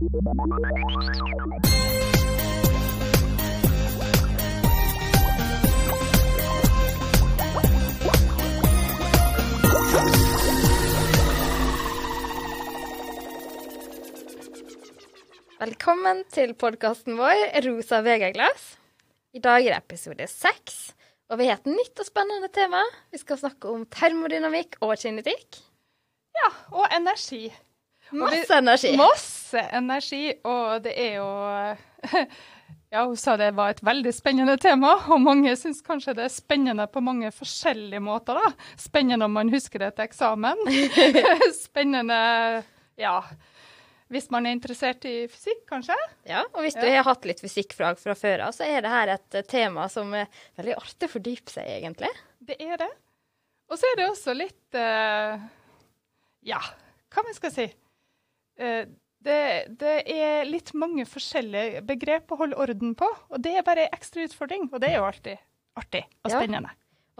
Velkommen til podkasten vår Rosa vegaglass. I dag er det episode seks, og vi har et nytt og spennende tema. Vi skal snakke om termodynamikk og kinetikk. Ja, og energi. Masse energi. Masse energi, og det er jo Ja, hun sa det var et veldig spennende tema, og mange syns kanskje det er spennende på mange forskjellige måter, da. Spennende om man husker det til eksamen. spennende ja, hvis man er interessert i fysikk, kanskje. Ja, og hvis Ja. du har hatt litt fysikkfag fra før av, så er det her et eh, tema som er veldig artig å fordype seg i, egentlig. Det er det. Og så er det også litt uh, Ja, hva man skal si. Eh, det, det er litt mange forskjellige begrep å holde orden på, og det er bare en ekstra utfordring. Og det er jo alltid artig og Ja. spennende.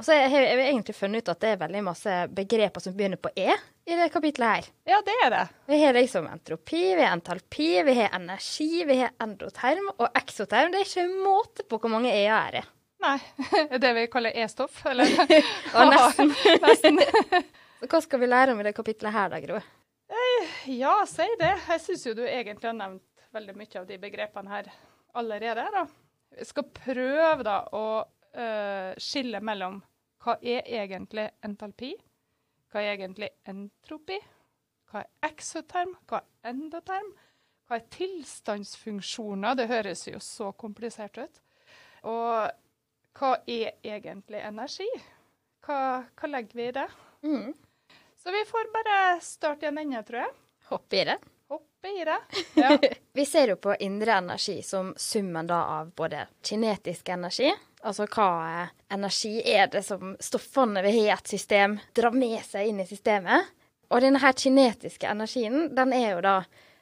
Og så har jeg egentlig funnet ut at det er veldig masse begreper som begynner på E i det kapitlet her. Ja, det er det. Vi har liksom entropi, vi har entalpi, vi har energi, vi har endoterm og eksoterm. Det er ikke måte på hvor mange E-er er det. Nei, det vi kaller E-stoff, eller? Og nesten. nesten. Så hva skal vi lære om i det kapitlet her da, Gro? Ja, si det. Jeg syns jo du egentlig har nevnt veldig mye av de begrepene her allerede. da. Jeg skal prøve da å uh, skille mellom hva er egentlig entalpi, hva er egentlig entropi, hva er eksoterm, hva er endoterm, hva er tilstandsfunksjoner, det høres jo så komplisert ut, og hva er egentlig energi? Hva, hva legger vi i det? Mm. Så vi får bare starte i en ende, tror jeg. Hoppe i det. Hoppe i det. Ja. Vi ser jo på indre energi som summen da av både kinetisk energi, altså hva eh, energi er det som stoffene vi har i et system, drar med seg inn i systemet. Og denne her kinetiske energien, den er jo da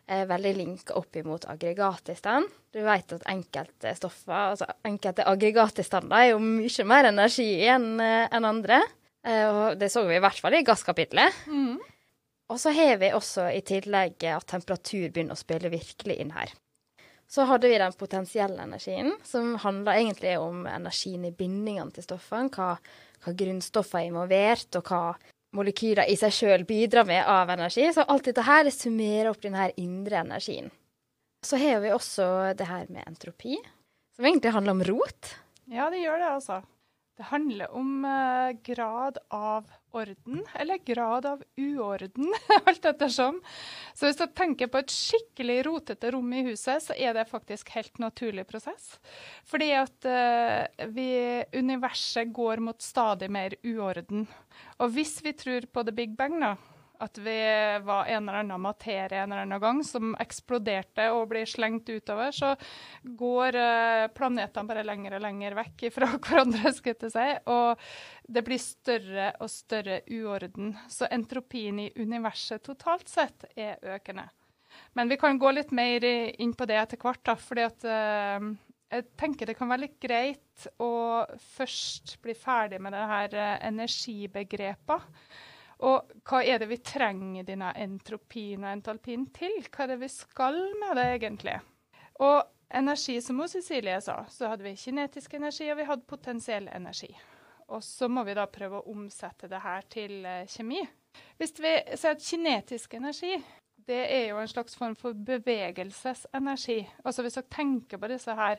eh, veldig linka opp imot aggregattilstand. Du vet at enkelte stoffer, altså enkelte aggregattilstander, er jo mye mer energi enn en andre. Eh, og det så vi i hvert fall i gasskapitlet. Mm. Og så har vi også i tillegg at temperatur begynner å spille virkelig inn her. Så hadde vi den potensielle energien, som handler egentlig om energien i bindingene til stoffene. Hva, hva grunnstoffer er involvert, og hva molekyler i seg sjøl bidrar med av energi. Så alt dette her summerer opp den her indre energien. Så har vi også det her med entropi, som egentlig handler om rot. ja, det gjør det, altså. Det handler om eh, grad av orden, eller grad av uorden, alt ettersom. Så hvis du tenker på et skikkelig rotete rom i huset, så er det faktisk helt naturlig prosess. Fordi at eh, vi, universet går mot stadig mer uorden. Og hvis vi tror på the big bang, da, at vi var en eller annen materie en eller annen gang som eksploderte og blir slengt utover, så går eh, planetene bare lenger og lenger vekk fra hverandre, skulle jeg si. Og det blir større og større uorden. Så entropien i universet totalt sett er økende. Men vi kan gå litt mer inn på det etter hvert, da, fordi at eh, jeg tenker det kan være litt greit å først bli ferdig med det her eh, energibegrepa. Og hva er det vi trenger denne entropien og entalpien til? Hva er det vi skal med det, egentlig? Og energi, som hos Cecilie sa, så hadde vi kinetisk energi, og vi hadde potensiell energi. Og så må vi da prøve å omsette det her til eh, kjemi. Hvis vi ser at kinetisk energi, det er jo en slags form for bevegelsesenergi. Altså hvis dere tenker på disse her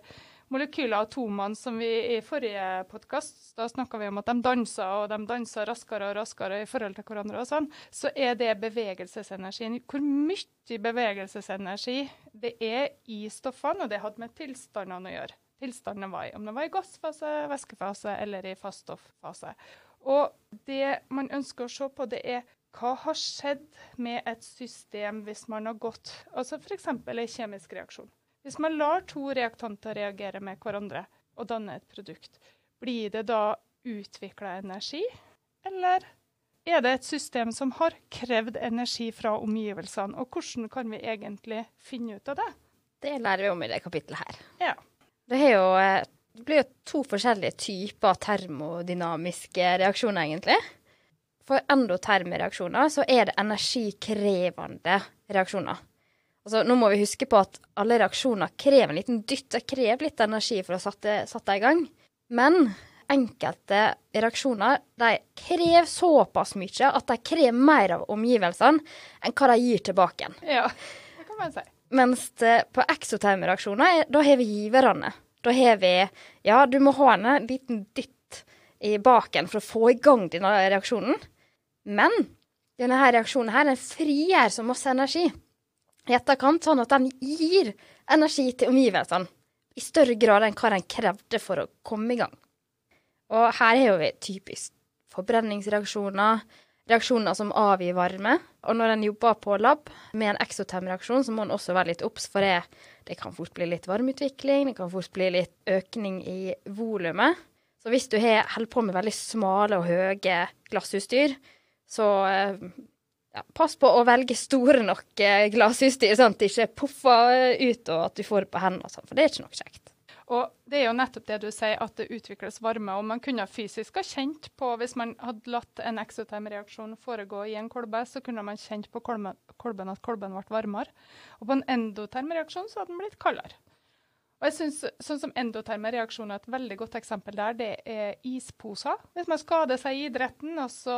molekyler og atomene som vi i forrige podkast Da snakka vi om at de danser, og de danser raskere og raskere i forhold til hverandre og sånn. Så er det bevegelsesenergien. Hvor mye bevegelsesenergi det er i stoffene, og det hadde med tilstandene å gjøre. Tilstandene var i, om det var i gassfase, væskefase eller i faststofffase. Og det man ønsker å se på, det er hva har skjedd med et system hvis man har gått Altså f.eks. en kjemisk reaksjon. Hvis man lar to reaktanter reagere med hverandre og danne et produkt, blir det da utvikla energi, eller er det et system som har krevd energi fra omgivelsene? Og hvordan kan vi egentlig finne ut av det? Det lærer vi om i det kapittelet her. Ja. Det, jo, det blir jo to forskjellige typer termodynamiske reaksjoner, egentlig. For endoterme reaksjoner så er det energikrevende reaksjoner. Altså, nå må vi huske på at alle reaksjoner krever en liten dytt. Det krever litt energi for å sette, sette i gang. Men enkelte reaksjoner de krever såpass mye at de krever mer av omgivelsene enn hva de gir tilbake igjen. Ja, det kan man si. Mens det, på eksoterme reaksjoner, da har vi giverne. Da har vi Ja, du må ha en liten dytt i baken for å få i gang denne reaksjonen. Men denne her reaksjonen her, den frigjør så masse energi i etterkant, sånn at den gir energi til omgivelsene i større grad enn hva den krevde for å komme i gang. Og her har vi typisk forbrenningsreaksjoner, reaksjoner som avgir varme. Og når en jobber på lab med en eksotermreaksjon, så må en også være litt obs, for det, det, kan fort bli litt varmeutvikling, det kan fort bli litt økning i volumet. Så hvis du holder på med veldig smale og høye glassutstyr, så eh, ja, pass på å velge store nok eh, glassutstyr, sånn at det ikke poffer ut og at du får det på hendene, sånn, for det er ikke nok kjekt. Og det er jo nettopp det du sier, at det utvikles varme. Og man kunne fysisk ha kjent på, hvis man hadde latt en eksotermreaksjon foregå i en kolbe, så kunne man kjent på kolben, kolben at kolben ble varmere. Og på en endotermreaksjon så hadde den blitt kaldere. Og jeg synes, sånn som Endoterme reaksjoner er et veldig godt eksempel der. Det er isposer. Hvis man skader seg i idretten, og så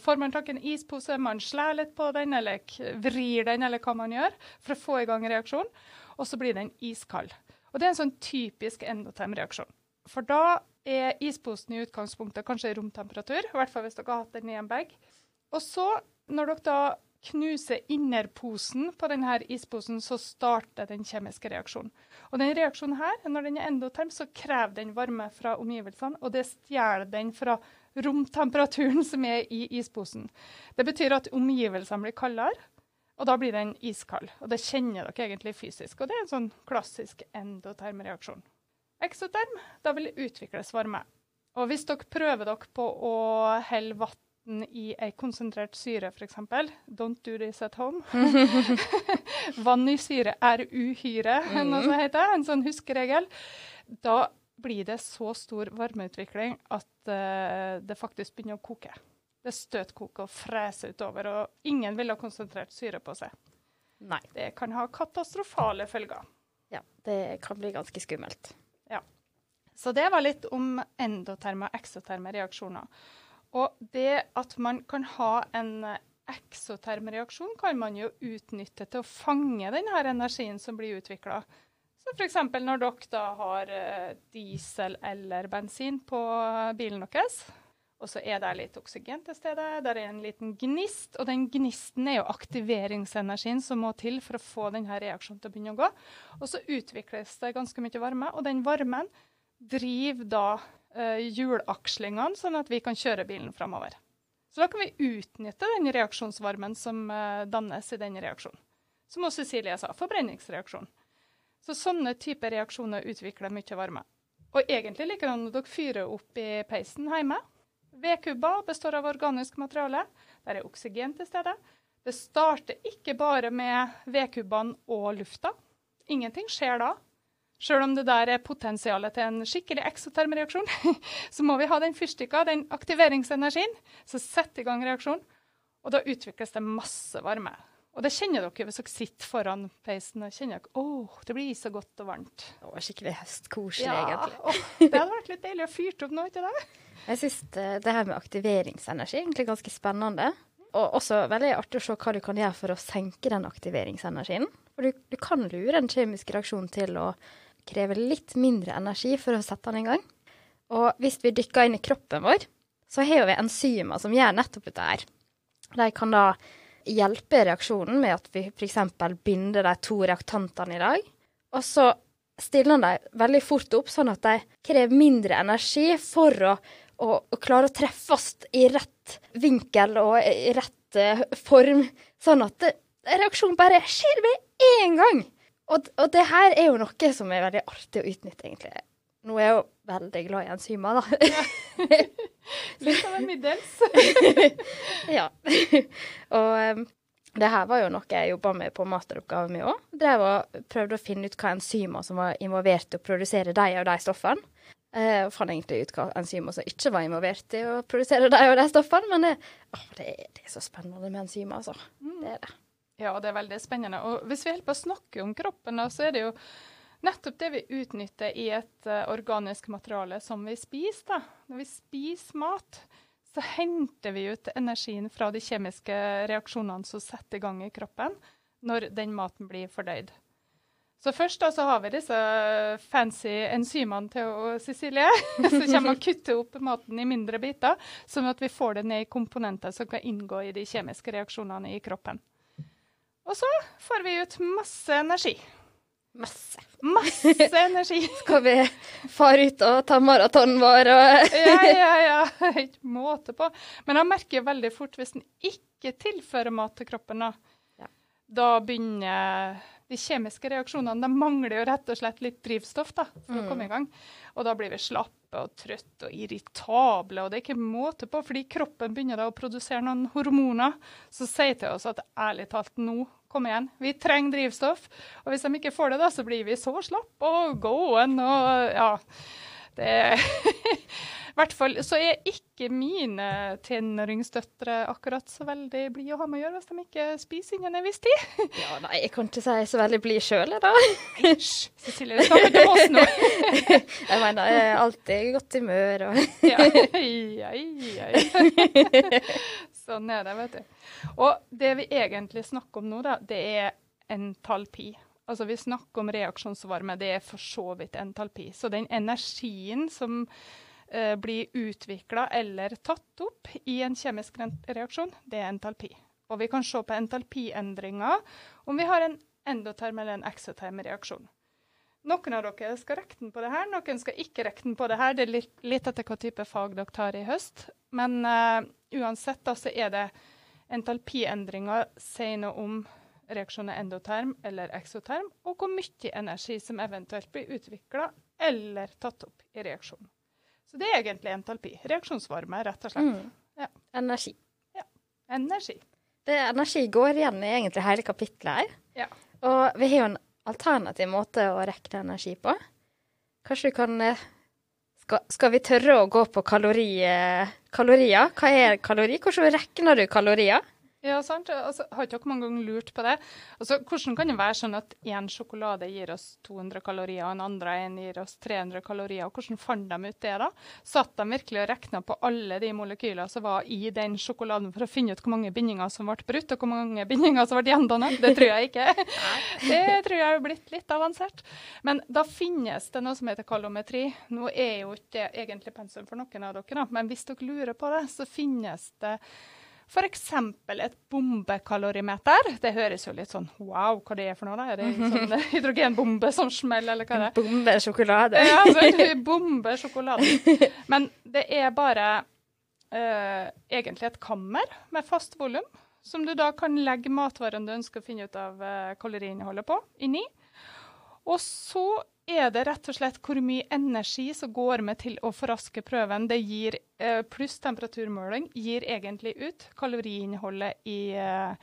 får man tak i en ispose, man slår litt på den, eller vrir den, eller hva man gjør, for å få i gang reaksjonen, og så blir den iskald. Og det er en sånn typisk endotermreaksjon. For da er isposen i utgangspunktet kanskje i romtemperatur, i hvert fall hvis dere har hatt den i en bag. Og så, når dere da knuser innerposen på denne isposen, så starter den kjemiske reaksjonen. Og den reaksjonen her, når den er endoterm, så krever den varme fra omgivelsene, og det stjeler den fra romtemperaturen som er i isposen. Det betyr at omgivelsene blir kaldere, og da blir den iskald. Og det kjenner dere egentlig fysisk. Og det er en sånn klassisk endoterm reaksjon. Eksoterm, da vil det utvikles varme. Og hvis dere prøver dere på å helle vann i ei konsentrert syre, f.eks. Don't do this at home. vann i syre er uhyre, noe som heter. En sånn huskeregel. Da blir det så stor varmeutvikling at uh, det faktisk begynner å koke. Det støtkoker og freser utover, og ingen vil ha konsentrert syre på seg. Nei. Det kan ha katastrofale følger. Ja, det kan bli ganske skummelt. Ja. Så det var litt om endoterme og eksoterme reaksjoner. Og det at man kan ha en eksoterm reaksjon, kan man jo utnytte til å fange denne energien som blir utvikla. Så f.eks. når dere da har eh, diesel eller bensin på bilen deres, og så er det litt oksygen til stede. Der er en liten gnist, og den gnisten er jo aktiveringsenergien som må til for å få denne reaksjonen til å begynne å gå. Og så utvikles det ganske mye varme, og den varmen driver da eh, hjulakslingene, sånn at vi kan kjøre bilen framover. Så da kan vi utnytte den reaksjonsvarmen som eh, dannes i den reaksjonen. Som også Cecilie sa, forbrenningsreaksjon. Så sånne typer reaksjoner utvikler mye varme. Og egentlig likedan når dere fyrer opp i peisen hjemme, Vedkubber består av organisk materiale. Der er oksygen til stede. Det starter ikke bare med vedkubbene og lufta. Ingenting skjer da. Selv om det der er potensialet til en skikkelig eksotermreaksjon, så må vi ha den fyrstikka, den aktiveringsenergien, som setter i gang reaksjonen. Og da utvikles det masse varme. Og det kjenner dere hvis dere sitter foran peisen og kjenner at oh, det blir så godt og varmt. Det var skikkelig hestkoselig, ja, egentlig. Oh, det hadde vært litt deilig å fyre opp nå, ikke det? Jeg syns det her med aktiveringsenergi er egentlig ganske spennende. Og også veldig artig å se hva du kan gjøre for å senke den aktiveringsenergien. For du, du kan lure en kjemisk reaksjon til å kreve litt mindre energi for å sette den i gang. Og hvis vi dykker inn i kroppen vår, så har vi enzymer som gjør nettopp dette her. De kan da hjelpe reaksjonen med at vi f.eks. binder de to reaktantene i dag. Og så stiller de veldig fort opp, sånn at de krever mindre energi for å å, å klare å treffes i rett vinkel og i rett uh, form, sånn at det, reaksjonen bare skjer med én gang. Og, og, det her er jo noe som er veldig artig å utnytte, egentlig. Nå er jeg jo veldig glad i enzymer, da. Litt av en middels. ja. og um, det her var jo noe jeg jobba med på masteroppgaven min òg. Drev og prøvde å finne ut hva enzymer som var involvert i å produsere de og de stoffene. Jeg fant egentlig ut hva enzymer som ikke var involvert i å produsere de og de stoffene, men det, å, det, er, det, er, så spennende med enzymer, altså. Mm. Det er det. Ja, det er veldig spennende. Og hvis vi holder på å snakke om kroppen, da, så er det jo nettopp det vi utnytter i et uh, organisk materiale som vi spiser. Da. Når vi spiser mat, så henter vi ut energien fra de kjemiske reaksjonene som setter i gang i kroppen når den maten blir fordøyd. Så først da, så har vi disse fancy enzymene til Cecilie, som kommer og kutter opp maten i mindre biter, sånn at vi får det ned i komponenter som kan inngå i de kjemiske reaksjonene i kroppen. Og så får vi ut masse energi. Masse. Masse energi. Skal vi fare ut og ta maratonen vår og Ja, ja, ja. Ikke måte på. Men jeg merker veldig fort hvis en ikke tilfører mat til kroppen, da, Ja. da begynner de kjemiske reaksjonene De mangler jo rett og slett litt drivstoff da, for å komme i gang. Og da blir vi slappe og trøtte og irritable, og det er ikke måte på, fordi kroppen begynner da å produsere noen hormoner som sier til oss at ærlig talt, nå, kom igjen, vi trenger drivstoff. Og hvis de ikke får det, da, så blir vi så slappe og gåen og ja. Det hvert fall så er ikke mine tenåringsdøtre akkurat så veldig blide å ha med å gjøre hvis de ikke spiser innen en viss tid. Ja, nei, jeg kan ikke si så veldig blid sjøl, da. Hysj, Cecilie, du snakker til oss nå. Jeg mener, jeg er alltid i godt humør og Ja, ja, ja, ja. Sånn er det, vet du. Og det vi egentlig snakker om nå, da, det er entalpi. Altså Vi snakker om reaksjonsvarme, det er for så vidt entalpi. Så den energien som eh, blir utvikla eller tatt opp i en kjemisk reaksjon, det er entalpi. Og vi kan se på entalpiendringer om vi har en endoterm eller en exoterm reaksjon. Noen av dere skal regne på det her, noen skal ikke regne på det her. Det er litt etter hva type fag dere tar i høst. Men uh, uansett da, så er det entalpiendringer sier noe om reaksjonen er endoterm eller exoterm, og hvor mye energi som eventuelt blir utvikla eller tatt opp i reaksjonen. Så det er egentlig entalpi. Reaksjonsvarme, rett og slett. mm. energi. Energi. Det Energi går igjen i egentlig hele kapitlet her. Ja. Og vi har jo en alternativ måte å regne energi på. Kanskje du kan eh, skal, skal vi tørre å gå på kalori, eh, kalorier? Hva er kalori? Hvordan regner du kalorier? Ja, sant. Altså, har ikke dere mange ganger lurt på det? Altså, hvordan kan det være sånn at én sjokolade gir oss 200 kalorier, og en andre en gir oss 300 kalorier? Og hvordan fant de ut det, da? Satt de virkelig og regna på alle de molekylene som var i den sjokoladen, for å finne ut hvor mange bindinger som ble brutt, og hvor mange bindinger som ble gjendannet? Det tror jeg ikke. det tror jeg er blitt litt avansert. Men da finnes det noe som heter kalometri. Nå er jo ikke det egentlig pensum for noen av dere, da, men hvis dere lurer på det, så finnes det F.eks. et bombekalorimeter. Det høres jo litt sånn wow, hva det er for noe? da? Er det en sånn hydrogenbombe som smeller, eller hva er det? Bombe sjokolade. Ja, altså, bombe sjokoladen. Men det er bare uh, egentlig et kammer med fast volum, som du da kan legge matvaren du ønsker å finne ut av uh, kaloriinnholdet på, inni. Og så er det rett og slett hvor mye energi som går med til å forraske prøven. Det gir, eh, Pluss temperaturmåling gir egentlig ut kaloriinnholdet i, eh,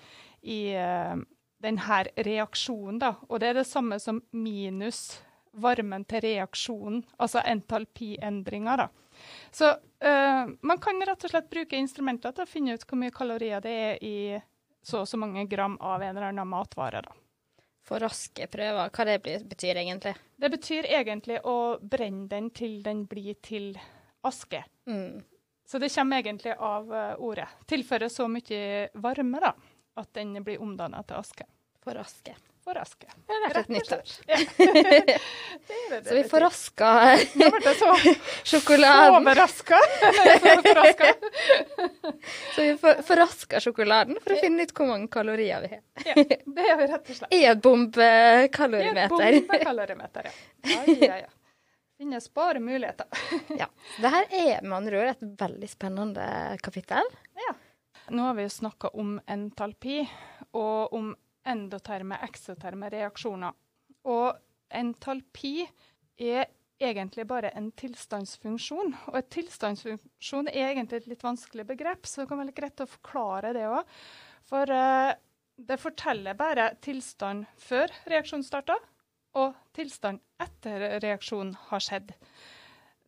i eh, denne reaksjonen. Da. Og det er det samme som minus varmen til reaksjonen, altså entalpiendringer. da. Så øh, man kan rett og slett bruke instrumenter til å finne ut hvor mye kalorier det er i så og så mange gram av en eller annen matvare. da. For raske prøver, hva det betyr egentlig? Det betyr egentlig å brenne den til den blir til aske. Mm. Så det kommer egentlig av eh, ordet. Tilføre så mye varme da, at den blir omdanna til aske. For aske. Et Rett og slett. Det Så vi forraska sjokoladen. overraska. Så vi forraska sjokoladen for å finne ut hvor mange kalorier vi har. Ja, det gjør vi rett og slett. I et bombekalorimeter. Bombekalorimeter, ja. Ja, ja, ja. Finnes bare muligheter. Ja. Det her er med andre ord et veldig spennende kapittel. Ja. Nå har vi jo snakka om entalpi og om endoterme, eksoterme reaksjoner. Og entalpi er egentlig bare en tilstandsfunksjon. Og et tilstandsfunksjon er egentlig et litt vanskelig begrep, så det kan være litt greit å forklare det òg. For uh, det forteller bare tilstand før reaksjonen starta, og tilstand etter reaksjonen har skjedd.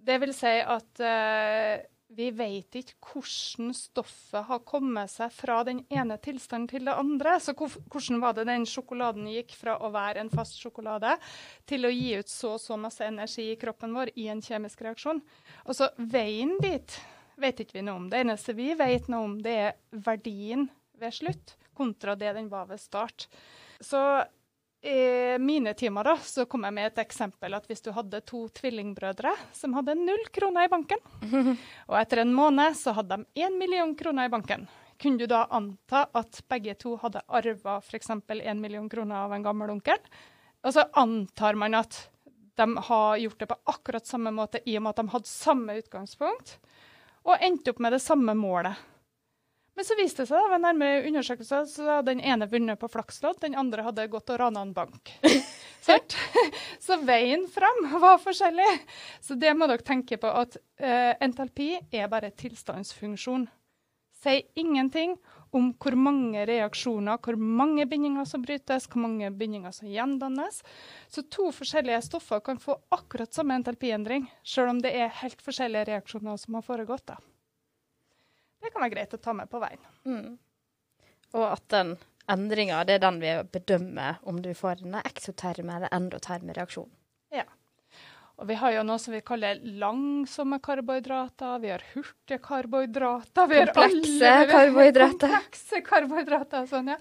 Det vil si at eh, vi vet ikke hvordan stoffet har kommet seg fra den ene tilstanden til det andre. Så hvordan var det den sjokoladen gikk fra å være en fast sjokolade til å gi ut så og så masse energi i kroppen vår i en kjemisk reaksjon? Og så veien dit vet ikke vi noe om. Det eneste vi vet noe om, det er verdien ved slutt kontra det den var ved start. Så i mine timer da, så kom jeg med et eksempel at hvis du hadde to tvillingbrødre som hadde null kroner i banken, og etter en måned så hadde de én million kroner i banken, kunne du da anta at begge to hadde arva f.eks. én million kroner av en gammel onkel? Og så antar man at de har gjort det på akkurat samme måte i og med at de hadde samme utgangspunkt, og endte opp med det samme målet. Men så viste det seg ved nærmere undersøkelser så hadde den ene vunnet på flakslodd, den andre hadde gått og rana en bank. så veien fram var forskjellig. Så det må dere tenke på at uh, entalpi er bare tilstandsfunksjon. Sier ingenting om hvor mange reaksjoner, hvor mange bindinger som brytes, hvor mange bindinger som gjendannes. Så to forskjellige stoffer kan få akkurat samme entalpiendring, sjøl om det er helt forskjellige reaksjoner som har foregått. da. Det kan være greit å ta med på veien. Mm. Og at den endringa, det er den vi bedømmer om du får en eksoterme eller endoterme reaksjon. Ja. Og vi har jo noe som vi kaller langsomme karbohydrater, vi har hurtige karbohydrater vi Komplekse har alle, karbohydrater. Komplekse karbohydrater, sånn, ja.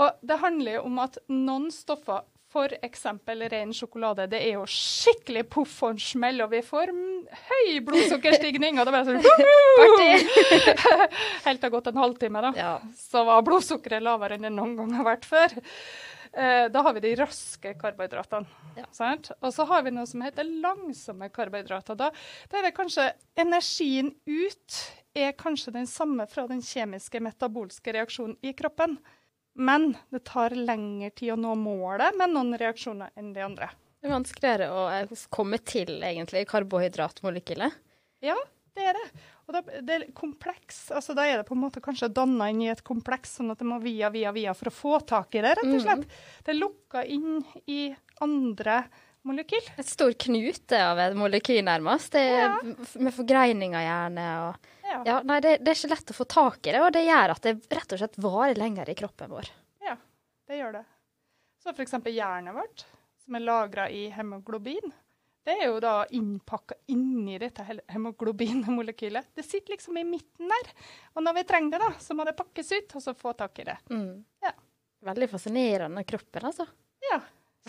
Og det handler jo om at noen stoffer F.eks. ren sjokolade. Det er jo skikkelig poff og en smell, og vi får høy blodsukkerstigning. Og det bare sånn Helt til gått en halvtime, da. Ja. Så var blodsukkeret lavere enn det noen gang har vært før. Eh, da har vi de raske karbohydratene. Ja. Og så har vi noe som heter langsomme karbohydrater. Da, da er det kanskje energien ut er kanskje den samme fra den kjemiske metabolske reaksjonen i kroppen. Men det tar lengre tid å nå målet med noen reaksjoner enn de andre. Det er vanskeligere å komme til egentlig karbohydratmolekylet? Ja, det er det. Og det, det er kompleks. Altså, da er det på en måte kanskje danna inn i et kompleks, sånn at det må via, via, via for å få tak i det, rett og mm. slett. Mm. Det er lukka inn i andre molekyl. Et stor knute av et molekyl, nærmest. Det ja. Med forgreininger gjerne. og ja. ja nei, det, det, er ikke lett å få tak i det, og det gjør at det rett og slett varer lenger i kroppen vår. Ja, det gjør det. Så f.eks. jernet vårt, som er lagra i hemoglobin, det er jo da innpakka inni dette hemoglobinmolekylet. Det sitter liksom i midten der. Og når vi trenger det, da, så må det pakkes ut, og så få tak i det. Mm. Ja. Veldig fascinerende kroppen, altså. Ja.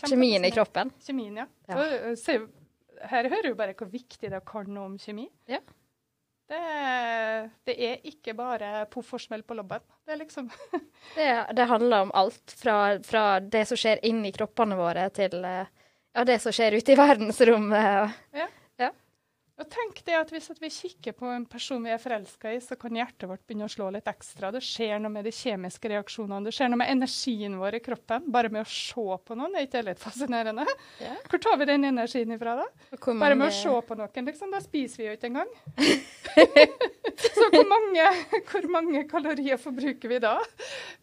Kjemien i kroppen. Kjemien, ja. ja. Så, så, her hører du bare hvor viktig det er å kan noe om kjemi. Ja. Det, det, er ikke bare poff og smell på lobben. Det liksom det, det, handler om alt fra, fra, det som skjer inni kroppene våre, til eh, ja, det som skjer ute i verdensrommet. Ja. Og tenk det at Hvis at vi kikker på en person vi er forelska i, så kan hjertet vårt begynne å slå litt ekstra. Det skjer noe med de kjemiske reaksjonene, det skjer noe med energien vår i kroppen. Bare med å se på noen, er ikke det litt fascinerende? Ja. Hvor tar vi den energien ifra, da? Mange... Bare med å se på noen, liksom. Da spiser vi jo ikke engang. så hvor mange, hvor mange, kalorier forbruker vi da?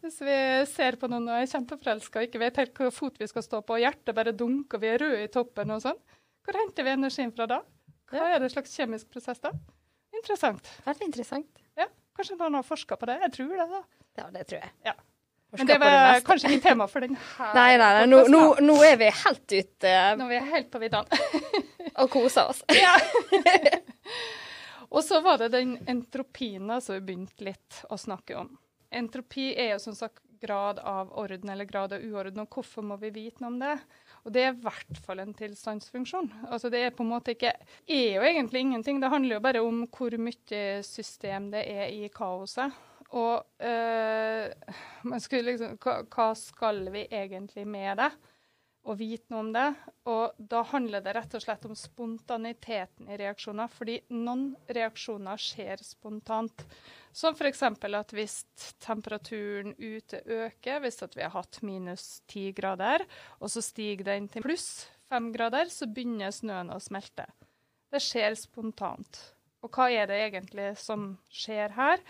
Hvis vi ser på noen og er kjempeforelska og ikke vet helt hvilken fot vi skal stå på, og hjertet bare dunker, og vi er røde i toppen og sånn. Hvor henter vi energien fra da? Hva er det en slags kjemisk prosess, da? Interessant. Veldig interessant. Ja, Kanskje noen har forska på det? Jeg tror det. da. Ja, det tror jeg. Ja. Men det var kanskje ikke tema for den her. Nei, nei, nei. Nå, nå, nå, er vi helt ute. Nå er vi helt på viddene. og koser oss. ja. og så var det den entropien som vi begynte litt å snakke om. Entropi er jo som sagt grad av orden eller grad av uorden, og hvorfor må vi vite noe om det? Og det er i hvert fall en tilstandsfunksjon. Altså det er på en måte ikke er jo egentlig ingenting. Det handler jo bare om hvor mye system det er i kaoset. Og øh, liksom, hva, hva, skal vi egentlig med det? Og vite noe om det. Og da handler det rett og slett om spontaniteten i reaksjoner. Fordi noen reaksjoner skjer spontant. Som f.eks. at hvis temperaturen ute øker, hvis vi har hatt minus ti grader, og så stiger den til pluss fem grader, så begynner snøen å smelte. Det skjer spontant. Og hva er det egentlig som skjer her?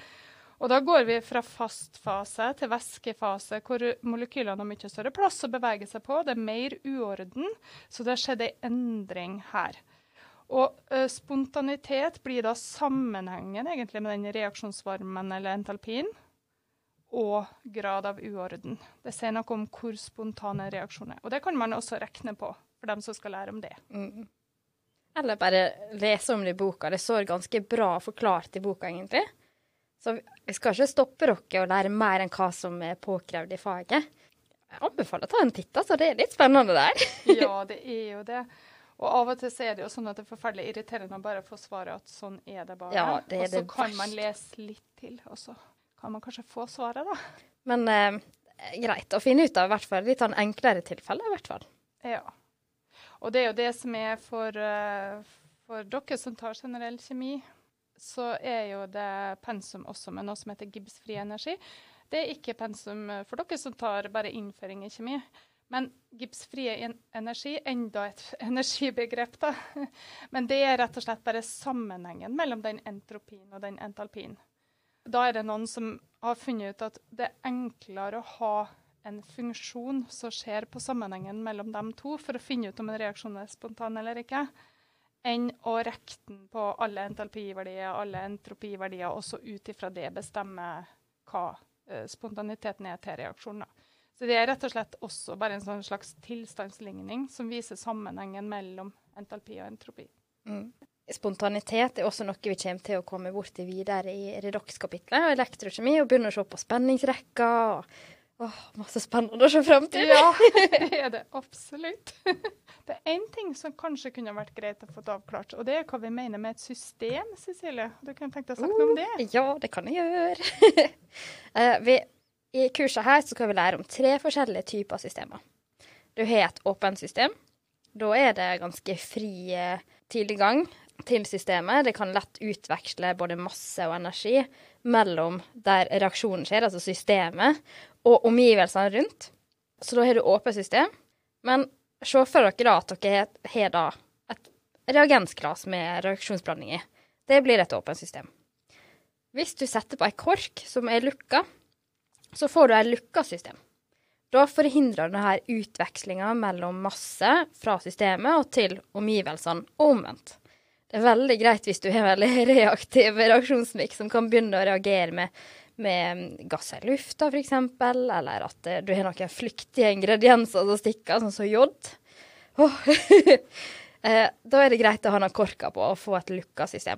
Og da går vi fra fast fase til væskefase, hvor molekylene har mye større plass å bevege seg på. Det er mer uorden, så det har skjedd en endring her. Og ø, spontanitet blir da sammenhengen egentlig med den reaksjonsvarmen eller entalpien og grad av uorden. Det sier noe om hvor spontane reaksjoner er. Og det kan man også regne på for dem som skal lære om det. Mm. Eller bare lese om det i boka. Det står ganske bra forklart i boka, egentlig. Så vi skal ikke stoppe dere å lære mer enn hva som er påkrevd i faget. Jeg anbefaler å ta en titt, altså. Det er litt spennende der. ja, det er jo det. Og av og til så er det jo sånn at det er forferdelig irriterende å bare få svaret at sånn er det bare. Ja, det er og så det kan verst. man lese litt til, og så kan man kanskje få svaret, da. Men eh, greit å finne ut av, i hvert fall. Litt sånn enklere tilfeller, i hvert fall. Ja. Og det er jo det som er for, eh, for dere som tar generell kjemi, så er jo det pensum også med noe som heter gipsfri energi. Det er ikke pensum for dere som tar bare innføring i kjemi. Men gipsfrie energi, enda et energibegrep, da. Men det er rett og slett bare sammenhengen mellom den entropien og den entalpien. Da er det noen som har funnet ut at det er enklere å ha en funksjon som skjer på sammenhengen mellom dem to, for å finne ut om en reaksjon er spontan eller ikke, enn å rekke den på alle entalpiverdier, alle entropiverdier, og så ut ifra det bestemme hva eh, spontaniteten er til reaksjonen. Så det er rett og slett også bare en sånn slags tilstandsligning som viser sammenhengen mellom entalpi og entropi. Mm. Spontanitet er også noe vi kommer til å komme borti videre i redox-kapitlet og elektrokjemi, og begynne å se på spenningsrekker. og åh, Masse spennende å se fram til. Ja, det er det absolutt. Det er én ting som kanskje kunne vært greit å få avklart, og det er hva vi mener med et system, Cecilie. Du kunne tenkt deg å snakke noe om det? Uh, Ja, det kan jeg gjøre. Eh, vi, I kurset her så skal vi lære om tre forskjellige typer systemer. Du har et åpent system. Da er det ganske fri eh, tilgang til systemet. Det kan lett utveksle både masse og energi mellom der reaksjonen skjer, altså systemet, og omgivelsene rundt. Så da har du åpent system. Men se for dere da at dere har- da et reagensglass med reaksjonsblanding i. Det blir et åpent system. Hvis du setter på ei kork som er lukka, så får du ei lukka system. Da forhindrer denne utvekslinga mellom masse fra systemet og til omgivelsene, og omvendt. Det er veldig greit hvis du har en veldig reaktiv reaksjonsmikk som kan begynne å reagere med, med gass i lufta, f.eks., eller at eh, du har noen flyktige ingredienser som stikker, sånn som jod. Eh, da er det greit å ha noen korker på og få et lukka system.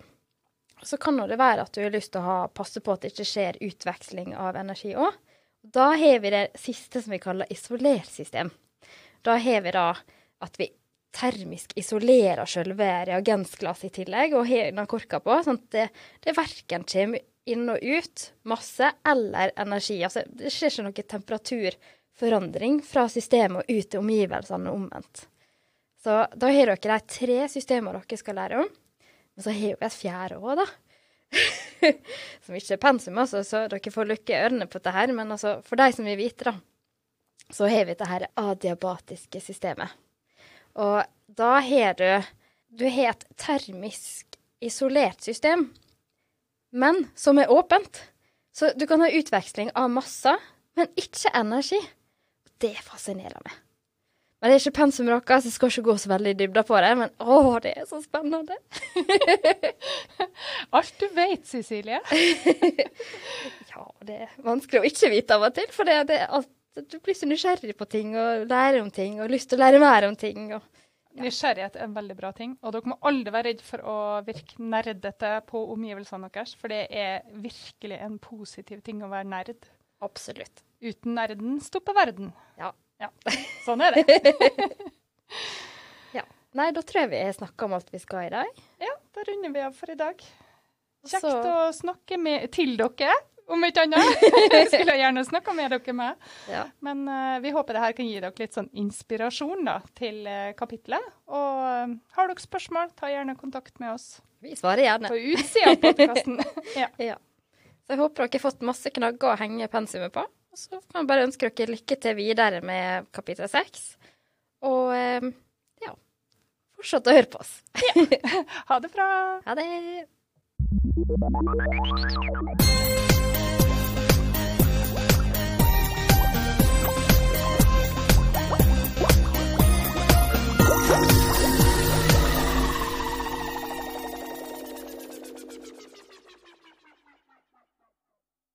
Så kan det være at du har lyst til å ha, passe på at det ikke skjer utveksling av energi òg. Da har vi det siste som vi kaller isolersystem. Da har vi da at vi termisk isolerer selve reagensglasset i tillegg, og har den korka på, sånn at det, det verken kommer inn og ut masse eller energi. Altså, det skjer ikke noe temperaturforandring fra systemet og ut til omgivelsene omvendt. Så da har dere de tre systemene dere skal lære om. Men så har vi et fjerde òg, da. som ikke er pensum, altså, så dere får lukke ørene på dette her. Men altså, for de som vil vite, da, så har vi dette adiabatiske systemet. Og da har du Du har et termisk isolert system, men som er åpent. Så du kan ha utveksling av masser, men ikke energi. Det er fascinerende. Men det er ikke pensum deres, så jeg skal ikke gå så veldig i dybda på det. Men å, det er så spennende. Alt du vet, Cecilie. Ja, det er vanskelig å ikke vite av og til, for det, det er alt, du blir så nysgjerrig på ting og lærer om ting og lyst til å lære mer om ting. Og, Nysgjerrighet er en veldig bra ting. Og dere må aldri være redd for å virke nerdete på omgivelsene deres, for det er virkelig en positiv ting å være nerd. absolutt. Uten nerden stopper verden. Ja. Ja, Sånn er det. ja. Nei, da tror jeg vi har snakka om alt vi skal i dag. Ja, da runder vi av for i dag. Kjekt Så- å snakke med, til dere, om ikke annet. Jeg skulle gjerne snakka med dere med. Ja. Men uh, vi håper det her kan gi dere litt sånn inspirasjon da, til uh, kapitlet. Og uh, har dere spørsmål, ta gjerne kontakt med oss Vi svarer gjerne. på utsida av podkasten. ja. Ja. Så jeg håper dere har fått masse knagger å henge pensumet på. Og så kan jeg bare ønske dere lykke til videre med kapittel seks. Og ja, fortsett å høre på oss. Ha det bra. Ha det.